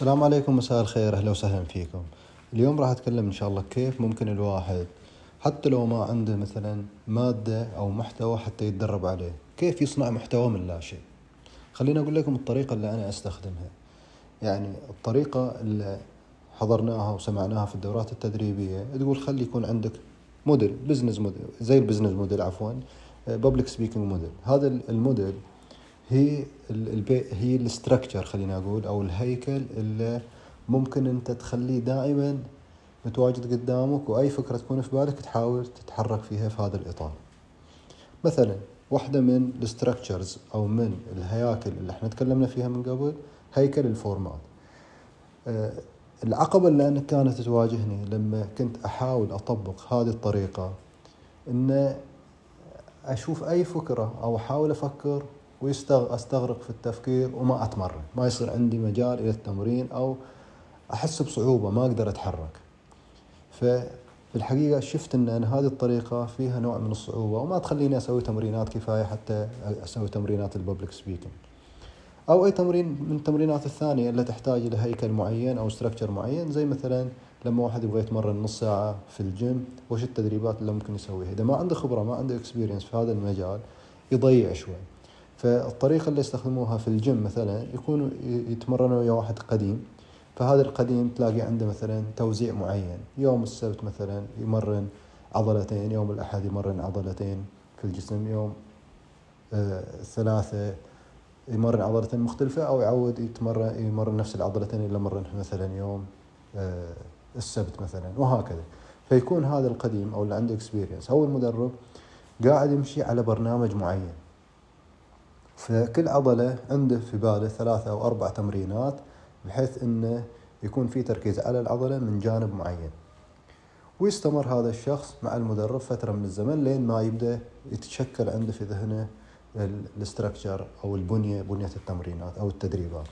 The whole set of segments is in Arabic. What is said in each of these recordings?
السلام عليكم مساء الخير. أهلا وسهلا فيكم. اليوم راح أتكلم إن شاء الله كيف ممكن الواحد حتى لو ما عنده مثلا مادة أو محتوى حتى يتدرب عليه كيف يصنع محتوى من لا شيء؟ خليني أقول لكم الطريقة اللي أنا أستخدمها. يعني الطريقة اللي حضرناها وسمعناها في الدورات التدريبية تقول خلي يكون عندك model business model زي ال business model عفوا public speaking model هذا الموديل هي هي ال structure خلينا أقول أو الهيكل اللي ممكن أنت تخليه دائما متواجد قدامك وأي فكرة تكون في بالك تحاول تتحرك فيها في هذا الإطار. مثلا واحدة من ال structures أو من الهياكل اللي إحنا تكلمنا فيها من قبل هيكل ال format. أه العقبة اللي أنا كانت تواجهني لما كنت أحاول أطبق هذه الطريقة إن أشوف أي فكرة أو أحاول أفكر واستغرق في التفكير وما أتمرن. ما يصير عندي مجال إلى التمرين أو أحس بصعوبة ما أقدر أتحرك. ففي الحقيقة شفت إن أنا هذه الطريقة فيها نوع من الصعوبة وما تخليني أسوي تمرينات كفاية حتى أسوي تمرينات ال public speaking. أو أي تمرين من التمرينات الثانية اللي تحتاج إلى هيكل معين أو structure معين زي مثلا لما واحد يبغى يتمرن نص ساعة في الجيم وش التدريبات اللي ممكن يسويها؟ إذا ما عنده خبرة ما عنده experience في هذا المجال يضيع شوي. فالطريقة اللي يستخدموها في الجيم مثلا يكونوا يتمرنوا ويا واحد قديم فهذا القديم تلاقي عنده مثلا توزيع معين. يوم السبت مثلا يمرن عضلتين يوم الأحد يمرن عضلتين في الجسم يوم آه الثلاثة يمرن عضلتين مختلفة أو يعود يتمرن يمرن نفس العضلتين اللي مرنها مثلا يوم آه السبت مثلا وهكذا. فيكون هذا القديم أو اللي عنده experience أو المدرب قاعد يمشي على برنامج معين. فكل عضلة عنده في باله ثلاثة أو أربع تمرينات بحيث أنه يكون في تركيز على العضلة من جانب معين. ويستمر هذا الشخص مع المدرب فترة من الزمن لين ما يبدأ يتشكل عنده في ذهنه ال structure أو البنية بنية التمرينات أو التدريبات.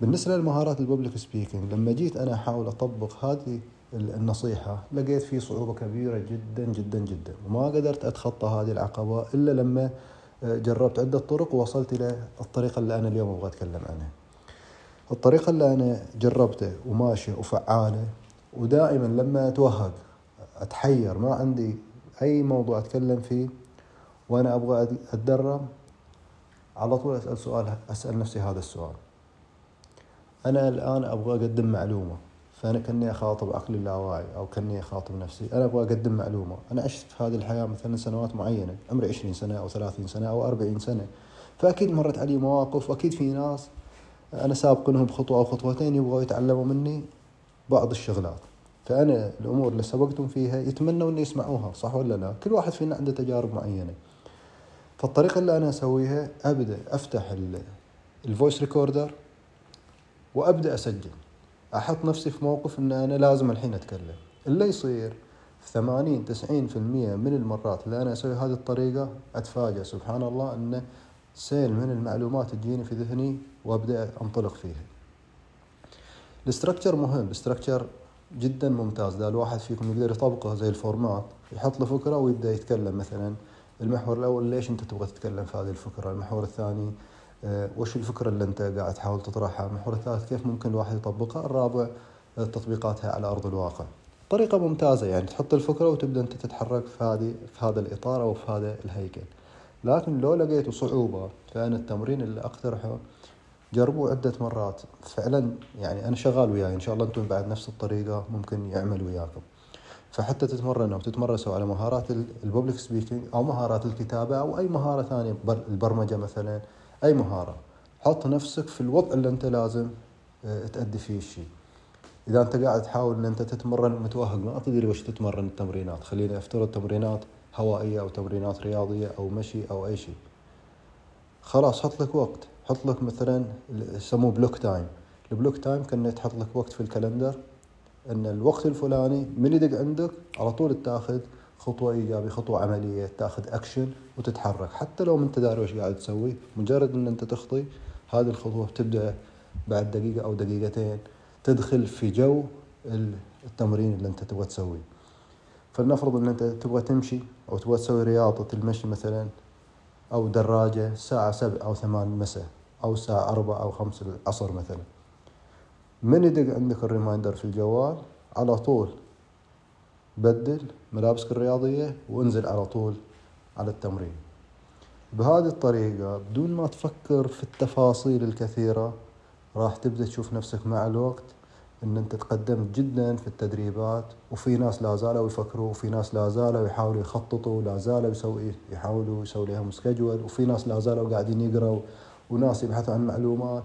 بالنسبة للمهارات الببليك سبيكينج لما جيت أنا أحاول أطبق هذه النصيحة لقيت في صعوبة كبيرة جدا جدا جدا وما قدرت أتخطى هذه العقبة إلا لما جربت عدة طرق ووصلت إلى الطريقة اللي أنا اليوم أبغى أتكلم عنها. الطريقة اللي أنا جربته وماشية وفعالة ودائما لما أتوهق أتحير ما عندي أي موضوع أتكلم فيه وأنا أبغى أتدرب على طول أسأل سؤال أسأل نفسي هذا السؤال. أنا الآن أبغى أقدم معلومة. فأنا كني أخاطب عقلي اللاواعي أو كني أخاطب نفسي. أنا أبغى أقدم معلومة. أنا عشت في هذه الحياة مثلا سنوات معينة. عمري 20 سنة أو 30 سنة أو 40 سنة. فأكيد مرت علي مواقف وأكيد في ناس أنا سابق لهم بخطوة أو خطوتين يبغوا يتعلموا مني بعض الشغلات. فأنا الأمور اللي سبقتهم فيها يتمنوا أن يسمعوها صح ولا لا؟ كل واحد فينا عنده تجارب معينة. فالطريقة اللي أنا أسويها أبدأ أفتح ال voice recorder وأبدأ أسجل. أحط نفسي في موقف إن أنا لازم الحين أتكلم. اللي يصير في 80 90% من المرات اللي أنا أسوي هذه الطريقة اتفاجئ سبحان الله إن سيل من المعلومات تجيني في ذهني وأبدأ أنطلق فيها. ال structure مهم ال structure جدا ممتاز. اذا الواحد فيكم يقدر يطبقه زي ال format. يحط له فكرة ويبدأ يتكلم. مثلا المحور الأول ليش أنت تبغى تتكلم في هذه الفكرة؟ المحور الثاني وش الفكرة اللي أنت قاعد تحاول تطرحها؟ المحور الثالث كيف ممكن الواحد يطبقها؟ الرابع تطبيقاتها على أرض الواقع. طريقة ممتازة يعني تحط الفكرة وتبدأ أنت تتحرك في هذه في هذا الإطار أو في هذا الهيكل. لكن لو لقيتوا صعوبة فأنا التمرين اللي أقترحه جربوه عدة مرات. فعلا يعني أنا شغال وياي إن شاء الله أنتم بعد نفس الطريقة ممكن يعمل وياكم. فحتى تتمرنوا وتتمرسوا على مهارات ال public speaking أو مهارات الكتابة أو أي مهارة ثانية البرمجة مثلا. أي مهارة. حط نفسك في الوضع اللي أنت لازم تأدي فيه الشيء. إذا أنت قاعد تحاول إن أنت تتمرن متوهق ما تدري وش تتمرن التمرينات. خلينا افترض تمرينات هوائية أو تمرينات رياضية أو مشي أو أي شيء. خلاص حط لك وقت. حط لك مثلا يسموه block time ال block time كان تحط لك وقت في ال calendar إن الوقت الفلاني من يدق عندك على طول تأخذ خطوة إيجابية خطوة عملية تأخذ أكشن وتتحرك. حتى لو ما أنت داري وش قاعد تسوي مجرد أن أنت تخطي هذه الخطوة تبدأ بعد دقيقة أو دقيقتين تدخل في جو التمرين اللي أنت تبغى تسويه فلنفرض أن أنت تبغى تمشي أو تبغى تسوي رياضة المشي مثلا أو دراجة الساعة سبع أو ثمان مساء أو الساعة أربعة أو خمس العصر مثلا. من يدق عندك ال reminder في الجوال؟ على طول بدل ملابسك الرياضية وانزل على طول على التمرين. بهذه الطريقة بدون ما تفكر في التفاصيل الكثيرة راح تبدأ تشوف نفسك مع الوقت إن أنت تقدمت جدا في التدريبات وفي ناس لا زالوا يفكروا وفي ناس لا زالوا يحاولوا يخططوا لا زالوا يسوي يحاولوا يسوي لهم schedule وفي ناس لا زالوا قاعدين يقروا وناس يبحثوا عن معلومات.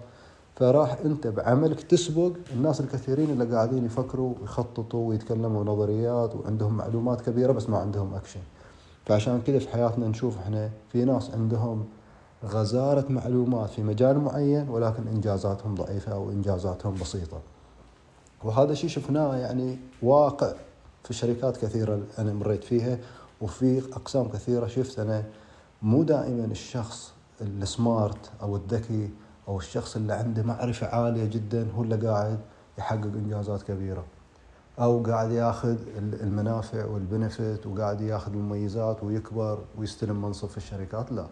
فراح انت بعملك تسبق. الناس الكثيرين اللي قاعدين يفكروا ويخططوا ويتكلموا نظريات وعندهم معلومات كبيرة بس ما عندهم اكشن فعشان كذا في حياتنا نشوف إحنا في ناس عندهم غزارة معلومات في مجال معين ولكن إنجازاتهم ضعيفة أو إنجازاتهم بسيطة. وهذا الشيء شفناه يعني واقع في شركات كثيرة أنا مريت فيها وفي أقسام كثيرة. شفت أنا مو دائما الشخص السمارت أو الذكي أو الشخص اللي عنده معرفة عالية جدا هو اللي قاعد يحقق إنجازات كبيرة. أو قاعد ياخذ المنافع والبنفت وقاعد ياخذ المميزات ويكبر ويستلم منصب في الشركات. لا.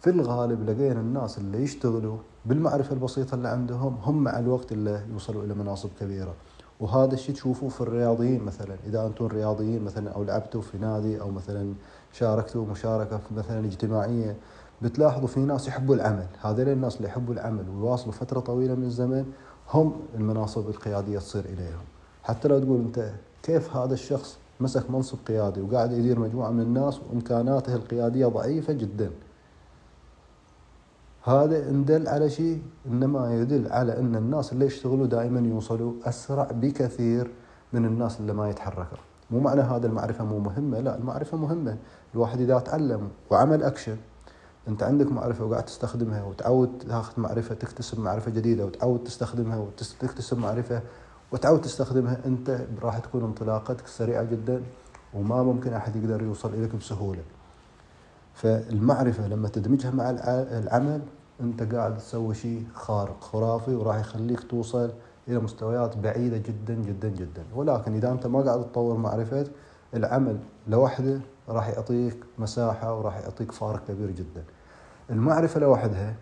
في الغالب لقينا الناس اللي يشتغلوا بالمعرفة البسيطة اللي عندهم هم مع الوقت اللي يوصلوا إلى مناصب كبيرة. وهذا الشيء تشوفوه في الرياضيين مثلا. إذا أنتم رياضيين مثلا أو لعبتوا في نادي أو مثلا شاركتوا مشاركة في مثلا اجتماعية بتلاحظوا في ناس يحبوا العمل. هذول الناس اللي يحبوا العمل ويواصلوا فترة طويلة من الزمن هم المناصب القيادية تصير إليهم. حتى لو تقول أنت كيف هذا الشخص مسك منصب قيادي وقاعد يدير مجموعة من الناس وإمكاناته القيادية ضعيفة جدا. هذا ان دل على شيء إنما يدل على أن الناس اللي يشتغلوا دائما يوصلوا أسرع بكثير من الناس اللي ما يتحركوا. مو معنى هذا المعرفة مو مهمة لا المعرفة مهمة. الواحد إذا تعلم وعمل أكشن انت عندك معرفة وقاعد تستخدمها وتعود تاخذ معرفة تكتسب معرفة جديدة وتعود تستخدمها وتكتسب معرفة وتعود تستخدمها انت راح تكون انطلاقتك سريعة جدا وما ممكن أحد يقدر يوصل إليك بسهولة. فالمعرفة لما تدمجها مع العمل انت قاعد تسوي شيء خارق خرافي وراح يخليك توصل إلى مستويات بعيدة جدا جدا جدا ولكن إذا أنت ما قاعد تطور معرفتك العمل لوحده راح يعطيك مساحة وراح يعطيك فارق كبير جدا. المعرفة لوحدها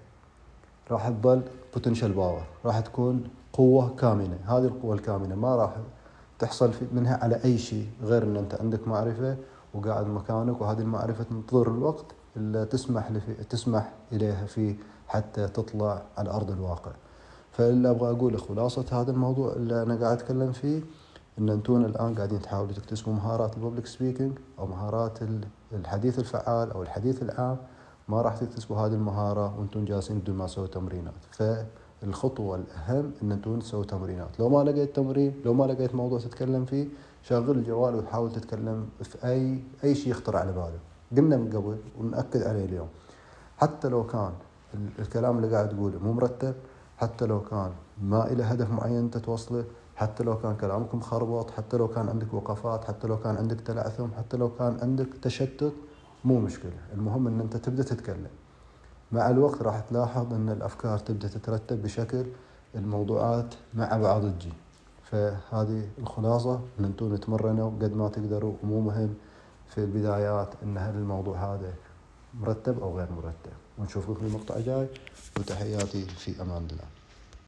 راح تظل potential power راح تكون قوة كامنة. هذه القوة الكامنة ما راح تحصل منها على أي شيء غير إن أنت عندك معرفة وقاعد مكانك وهذه المعرفة تنتظر الوقت اللي تسمح تسمح إليها فيه حتى تطلع على أرض الواقع. فاللي أبغى أقول خلاصه هذا الموضوع اللي أنا قاعد أتكلم فيه. إن أنتم الآن قاعدين تحاولوا تكتسبوا مهارات الببليك سبيكينج أو مهارات الحديث الفعال أو الحديث العام ما راح تكتسبوا هذه المهارة وأنتم جالسين بدون ما تسووا تمرينات. فالخطوة الأهم إن أنتم تسووا تمرينات. لو ما لقيت تمرين لو ما لقيت موضوع تتكلم فيه شغل الجوال وتحاول تتكلم في أي أي شيء يخطر على بالك قلنا من قبل ونأكد عليه اليوم حتى لو كان الكلام اللي قاعد تقوله مو مرتب حتى لو كان ما إلى هدف معين أنت توصله حتى لو كان كلامك مخربط حتى لو كان عندك وقفات حتى لو كان عندك تلعثم حتى لو كان عندك تشتت مو مشكلة. المهم إن أنت تبدأ تتكلم. مع الوقت راح تلاحظ إن الأفكار تبدأ تترتب بشكل الموضوعات مع بعض تجي. فهذه الخلاصة إن أنتم تتمرنوا قد ما تقدروا ومو مهم في البدايات إن هل الموضوع هذا مرتب أو غير مرتب. ونشوفكم في المقطع الجاي وتحياتي في أمان الله.